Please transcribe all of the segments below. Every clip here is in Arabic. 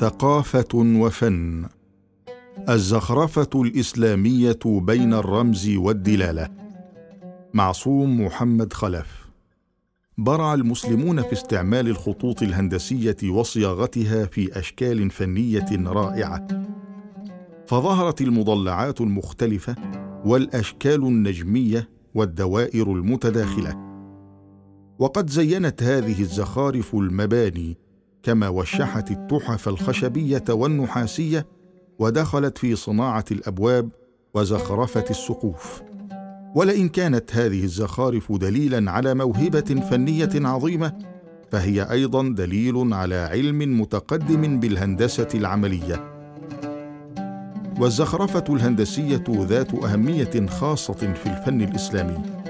ثقافة وفن. الزخرفة الإسلامية بين الرمز والدلالة. معصوم محمد خلف. برع المسلمون في استعمال الخطوط الهندسية وصياغتها في أشكال فنية رائعة. فظهرت المضلعات المختلفة والأشكال النجمية والدوائر المتداخلة. وقد زينت هذه الزخارف المباني كما وشحت التحف الخشبية والنحاسية ودخلت في صناعة الأبواب وزخرفة السقوف. ولئن كانت هذه الزخارف دليلا على موهبة فنية عظيمة فهي أيضا دليل على علم متقدم بالهندسة العملية. والزخرفة الهندسية ذات أهمية خاصة في الفن الإسلامي.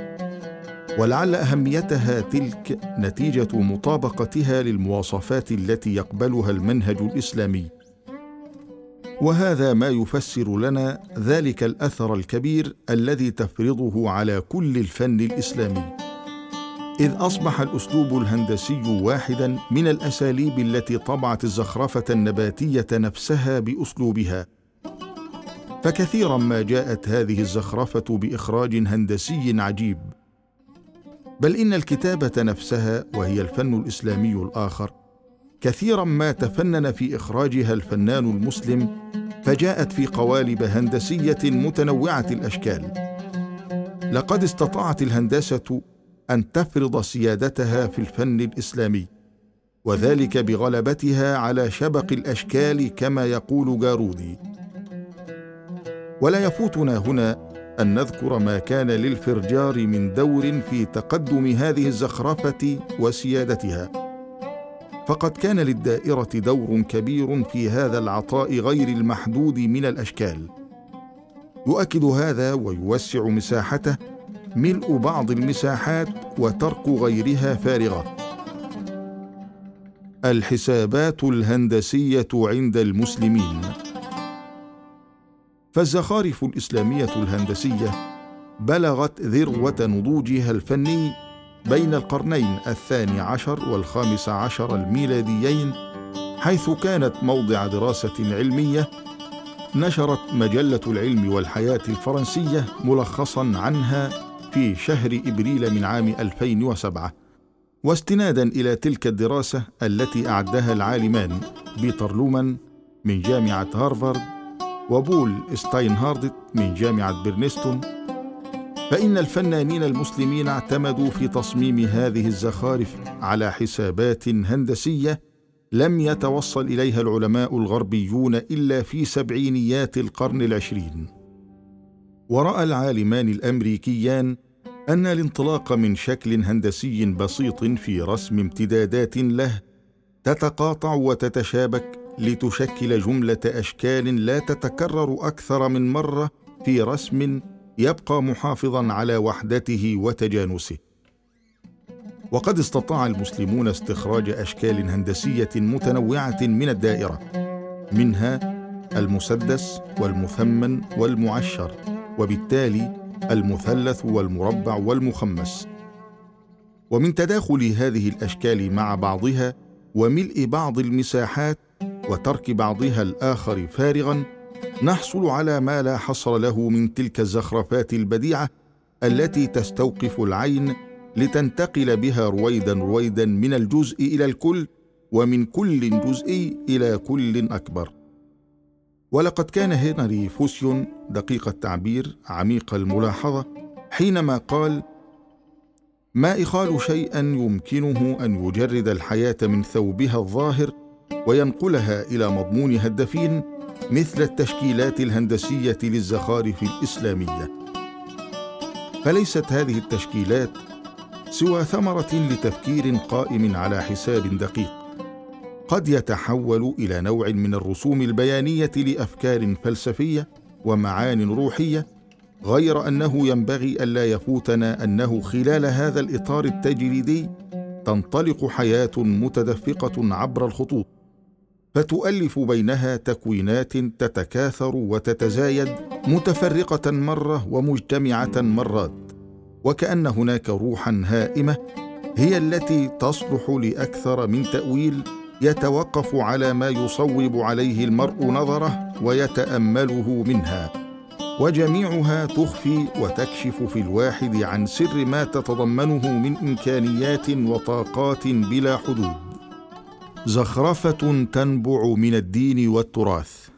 ولعل أهميتها تلك نتيجة مطابقتها للمواصفات التي يقبلها المنهج الإسلامي. وهذا ما يفسر لنا ذلك الأثر الكبير الذي تفرضه على كل الفن الإسلامي. إذ أصبح الأسلوب الهندسي واحدا من الأساليب التي طبعت الزخرفة النباتية نفسها بأسلوبها. فكثيرا ما جاءت هذه الزخرفة بإخراج هندسي عجيب. بل إن الكتابة نفسها وهي الفن الإسلامي الآخر. كثيرا ما تفنن في إخراجها الفنان المسلم فجاءت في قوالب هندسية متنوعة الأشكال. لقد استطاعت الهندسة أن تفرض سيادتها في الفن الإسلامي وذلك بغلبتها على شبق الأشكال كما يقول جارودي. ولا يفوتنا هنا أن نذكر ما كان للفرجار من دور في تقدم هذه الزخرفة وسيادتها. فقد كان للدائرة دور كبير في هذا العطاء غير المحدود من الأشكال. يؤكد هذا ويوسع مساحته ملء بعض المساحات وترك غيرها فارغة. الحسابات الهندسية عند المسلمين. فالزخارف الإسلامية الهندسية بلغت ذروة نضوجها الفني بين القرنين الثاني عشر والخامس عشر الميلاديين حيث كانت موضع دراسة علمية نشرت مجلة العلم والحياة الفرنسية ملخصا عنها في شهر إبريل من عام 2007 واستنادا إلى تلك الدراسة التي أعدها العالمان بيتر لومان من جامعة هارفارد وبول ستاينهاردت من جامعة برنستون. فإن الفنانين المسلمين اعتمدوا في تصميم هذه الزخارف على حسابات هندسية لم يتوصل إليها العلماء الغربيون إلا في سبعينيات القرن العشرين. ورأى العالمان الأمريكيان أن الانطلاق من شكل هندسي بسيط في رسم امتدادات له تتقاطع وتتشابك لتشكل جملة أشكال لا تتكرر أكثر من مرة في رسم يبقى محافظا على وحدته وتجانسه. وقد استطاع المسلمون استخراج أشكال هندسية متنوعة من الدائرة منها المسدس والمثمن والمعشر وبالتالي المثلث والمربع والمخمس. ومن تداخل هذه الأشكال مع بعضها وملء بعض المساحات وترك بعضها الآخر فارغا نحصل على ما لا حصر له من تلك الزخرفات البديعة التي تستوقف العين لتنتقل بها رويدا رويدا من الجزء إلى الكل ومن كل جزئي إلى كل أكبر. ولقد كان هنري فوسيون دقيق التعبير عميق الملاحظة حينما قال ما إخال شيئا يمكنه أن يجرد الحياة من ثوبها الظاهر وينقلها إلى مضمونها الدفين مثل التشكيلات الهندسية للزخارف الإسلامية. فليست هذه التشكيلات سوى ثمرة لتفكير قائم على حساب دقيق. قد يتحول إلى نوع من الرسوم البيانية لأفكار فلسفية ومعان روحية غير أنه ينبغي ألا يفوتنا أنه خلال هذا الإطار التجريدي تنطلق حياة متدفقة عبر الخطوط. فتؤلف بينها تكوينات تتكاثر وتتزايد متفرقة مرة ومجتمعة مرات وكأن هناك روحا هائمة هي التي تصلح لأكثر من تأويل يتوقف على ما يصوب عليه المرء نظره ويتأمله منها وجميعها تخفي وتكشف في الواحد عن سر ما تتضمنه من إمكانيات وطاقات بلا حدود. زخرفة تنبع من الدين والتراث.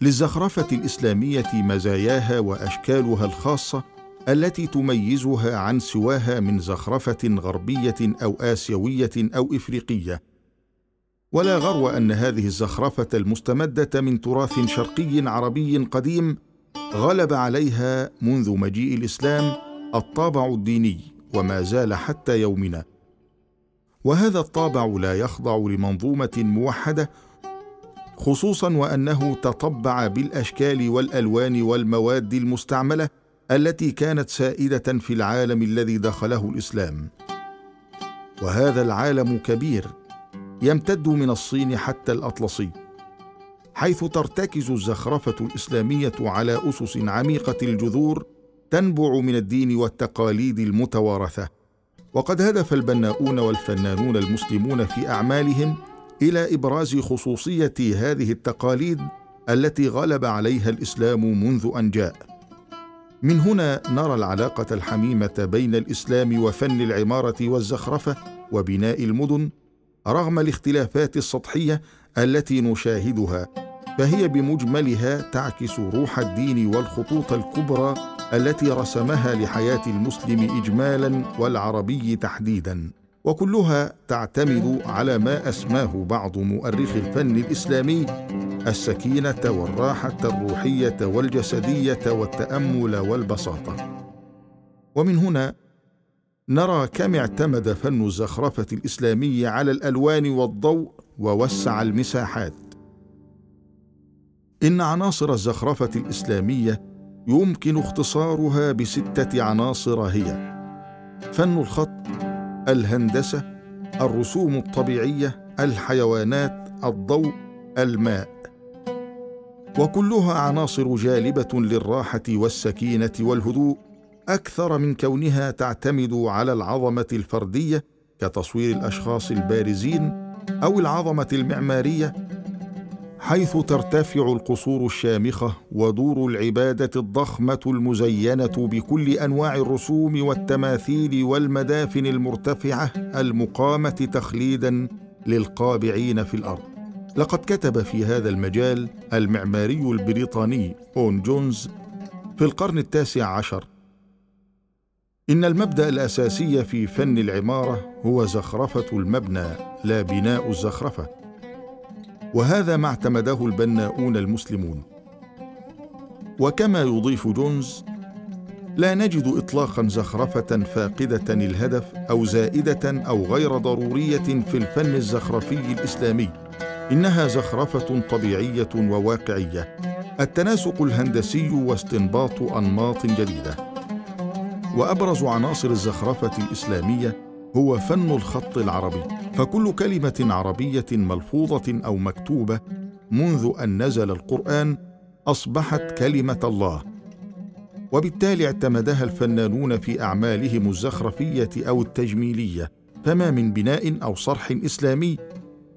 للزخرفة الإسلامية مزاياها وأشكالها الخاصة التي تميزها عن سواها من زخرفة غربية أو آسيوية أو إفريقية. ولا غرو أن هذه الزخرفة المستمدة من تراث شرقي عربي قديم غلب عليها منذ مجيء الإسلام الطابع الديني وما زال حتى يومنا. وهذا الطابع لا يخضع لمنظومة موحدة خصوصا وأنه تطبع بالأشكال والألوان والمواد المستعملة التي كانت سائدة في العالم الذي دخله الإسلام. وهذا العالم كبير يمتد من الصين حتى الأطلسي حيث ترتكز الزخرفة الإسلامية على أسس عميقة الجذور تنبع من الدين والتقاليد المتوارثة. وقد هدف البناؤون والفنانون المسلمون في أعمالهم إلى إبراز خصوصية هذه التقاليد التي غلب عليها الإسلام منذ أن جاء. من هنا نرى العلاقة الحميمة بين الإسلام وفن العمارة والزخرفة وبناء المدن رغم الاختلافات السطحية التي نشاهدها فهي بمجملها تعكس روح الدين والخطوط الكبرى التي رسمها لحياة المسلم اجمالا والعربي تحديدا. وكلها تعتمد على ما أسماه بعض مؤرخي الفن الإسلامي السكينة والراحة الروحية والجسدية والتأمل والبساطة. ومن هنا نرى كم اعتمد فن الزخرفة الإسلامي على الألوان والضوء ووسع المساحات. إن عناصر الزخرفة الإسلامية يمكن اختصارها بستة عناصر هي فن الخط الهندسة الرسوم الطبيعية الحيوانات الضوء الماء. وكلها عناصر جالبة للراحة والسكينة والهدوء أكثر من كونها تعتمد على العظمة الفردية كتصوير الأشخاص البارزين أو العظمة المعمارية حيث ترتفع القصور الشامخة ودور العبادة الضخمة المزينة بكل أنواع الرسوم والتماثيل والمدافن المرتفعة المقامة تخليدا للقابعين في الأرض. لقد كتب في هذا المجال المعماري البريطاني أون جونز في القرن التاسع عشر. إن المبدأ الأساسي في فن العمارة هو زخرفة المبنى لا بناء الزخرفة. وهذا ما اعتمده البناؤون المسلمون. وكما يضيف جونز لا نجد اطلاقا زخرفة فاقدة الهدف أو زائدة أو غير ضرورية في الفن الزخرفي الإسلامي. إنها زخرفة طبيعية وواقعية. التناسق الهندسي واستنباط أنماط جديدة. وأبرز عناصر الزخرفة الإسلامية هو فن الخط العربي. فكل كلمة عربية ملفوظة أو مكتوبة منذ أن نزل القرآن أصبحت كلمة الله. وبالتالي اعتمدها الفنانون في أعمالهم الزخرفية أو التجميلية. فما من بناء أو صرح إسلامي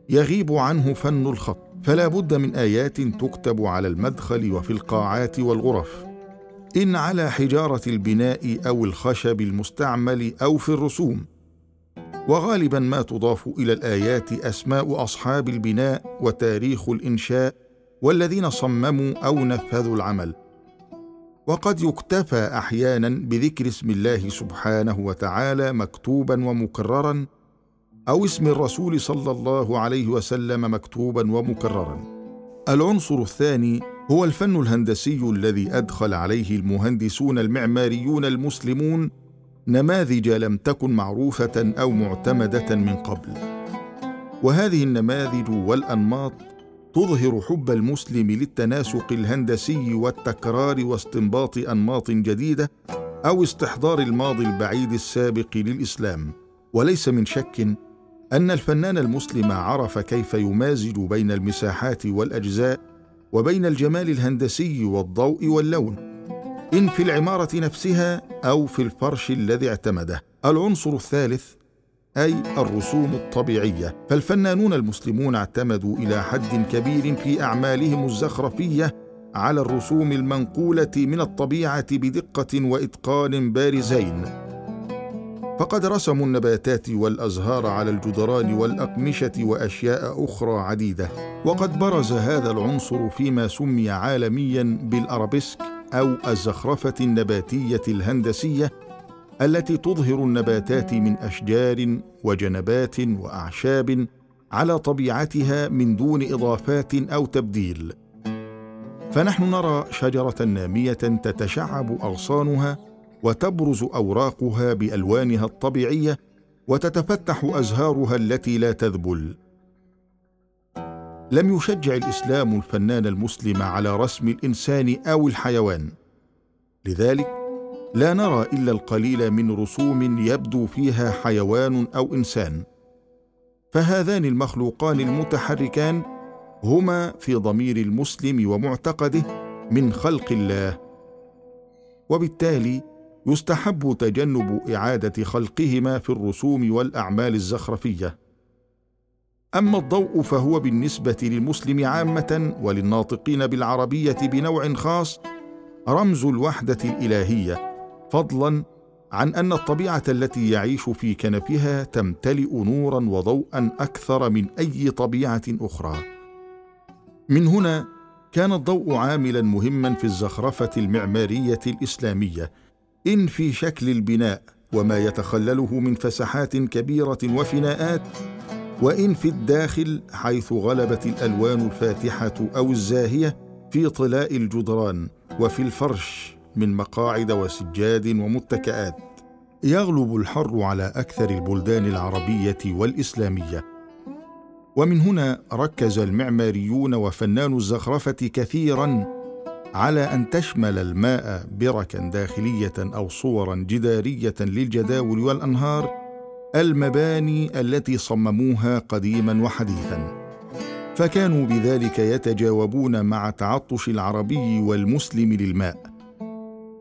يغيب عنه فن الخط. فلا بد من آيات تكتب على المدخل وفي القاعات والغرف. إن على حجارة البناء أو الخشب المستعمل أو في الرسوم. وغالبا ما تضاف إلى الآيات أسماء أصحاب البناء وتاريخ الإنشاء والذين صمموا أو نفذوا العمل. وقد يكتفى أحيانا بذكر اسم الله سبحانه وتعالى مكتوبا ومكررا أو اسم الرسول صلى الله عليه وسلم مكتوبا ومكررا. العنصر الثاني هو الفن الهندسي الذي أدخل عليه المهندسون المعماريون المسلمون نماذج لم تكن معروفة أو معتمدة من قبل. وهذه النماذج والأنماط تظهر حب المسلم للتناسق الهندسي والتكرار واستنباط أنماط جديدة أو استحضار الماضي البعيد السابق للإسلام. وليس من شك أن الفنان المسلم عرف كيف يمازج بين المساحات والأجزاء وبين الجمال الهندسي والضوء واللون. إن في العمارة نفسها أو في الفرش الذي اعتمده. العنصر الثالث أي الرسوم الطبيعية. فالفنانون المسلمون اعتمدوا إلى حد كبير في أعمالهم الزخرفية على الرسوم المنقولة من الطبيعة بدقة وإتقان بارزين. فقد رسموا النباتات والأزهار على الجدران والأقمشة وأشياء أخرى عديدة. وقد برز هذا العنصر فيما سمي عالميا بالأرابيسك. أو الزخرفه النباتية الهندسية التي تظهر النباتات من أشجار وجنبات وأعشاب على طبيعتها من دون إضافات أو تبديل. فنحن نرى شجرة نامية تتشعب أغصانها وتبرز أوراقها بألوانها الطبيعية وتتفتح أزهارها التي لا تذبل. لم يشجع الإسلام الفنان المسلم على رسم الإنسان أو الحيوان. لذلك لا نرى إلا القليل من رسوم يبدو فيها حيوان أو إنسان. فهذان المخلوقان المتحركان هما في ضمير المسلم ومعتقده من خلق الله. وبالتالي يستحب تجنب إعادة خلقهما في الرسوم والأعمال الزخرفية. أما الضوء فهو بالنسبة للمسلم عامة وللناطقين بالعربية بنوع خاص رمز الوحدة الإلهية فضلا عن أن الطبيعة التي يعيش في كنفها تمتلئ نورا وضوءا أكثر من أي طبيعة أخرى. من هنا كان الضوء عاملا مهما في الزخرفة المعمارية الإسلامية إن في شكل البناء وما يتخلله من فسحات كبيرة وفناءات وإن في الداخل حيث غلبت الألوان الفاتحة أو الزاهية في طلاء الجدران وفي الفرش من مقاعد وسجاد ومتكئات. يغلب الحر على أكثر البلدان العربية والإسلامية. ومن هنا ركز المعماريون وفنان الزخرفة كثيرا على أن تشمل الماء بركا داخلية أو صورا جدارية للجداول والأنهار المباني التي صمموها قديما وحديثا. فكانوا بذلك يتجاوبون مع تعطش العربي والمسلم للماء.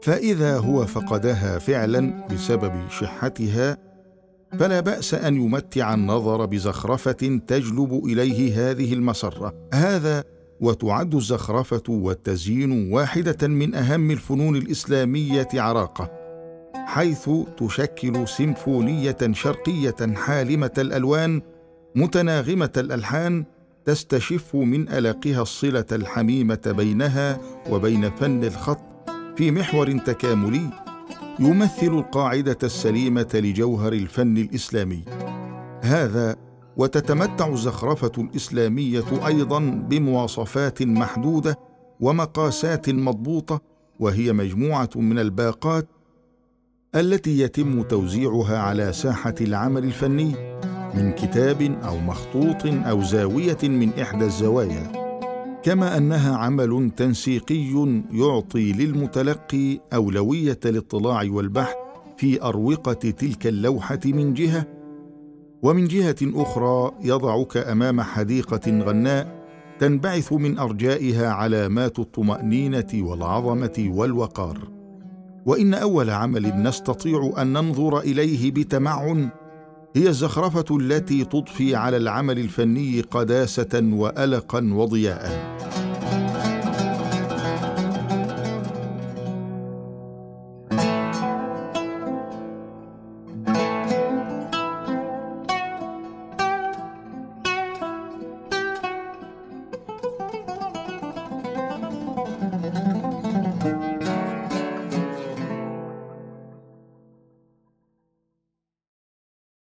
فإذا هو فقدها فعلا بسبب شحتها فلا بأس أن يمتع النظر بزخرفة تجلب إليه هذه المسرة. هذا وتعد الزخرفة والتزيين واحدة من أهم الفنون الإسلامية عراقه حيث تشكل سيمفونية شرقية حالمة الألوان متناغمة الألحان تستشف من القها الصلة الحميمة بينها وبين فن الخط في محور تكاملي يمثل القاعدة السليمة لجوهر الفن الإسلامي. هذا وتتمتع الزخرفة الإسلامية أيضا بمواصفات محدودة ومقاسات مضبوطة وهي مجموعة من الباقات التي يتم توزيعها على ساحة العمل الفني من كتاب أو مخطوط أو زاوية من إحدى الزوايا كما أنها عمل تنسيقي يعطي للمتلقي أولوية الاطلاع والبحث في أروقة تلك اللوحة من جهة. ومن جهة أخرى يضعك أمام حديقة غناء تنبعث من أرجائها علامات الطمأنينة والعظمة والوقار. وإن أول عمل نستطيع أن ننظر إليه بتمعن هي الزخرفة التي تضفي على العمل الفني قداسة والقا وضياء.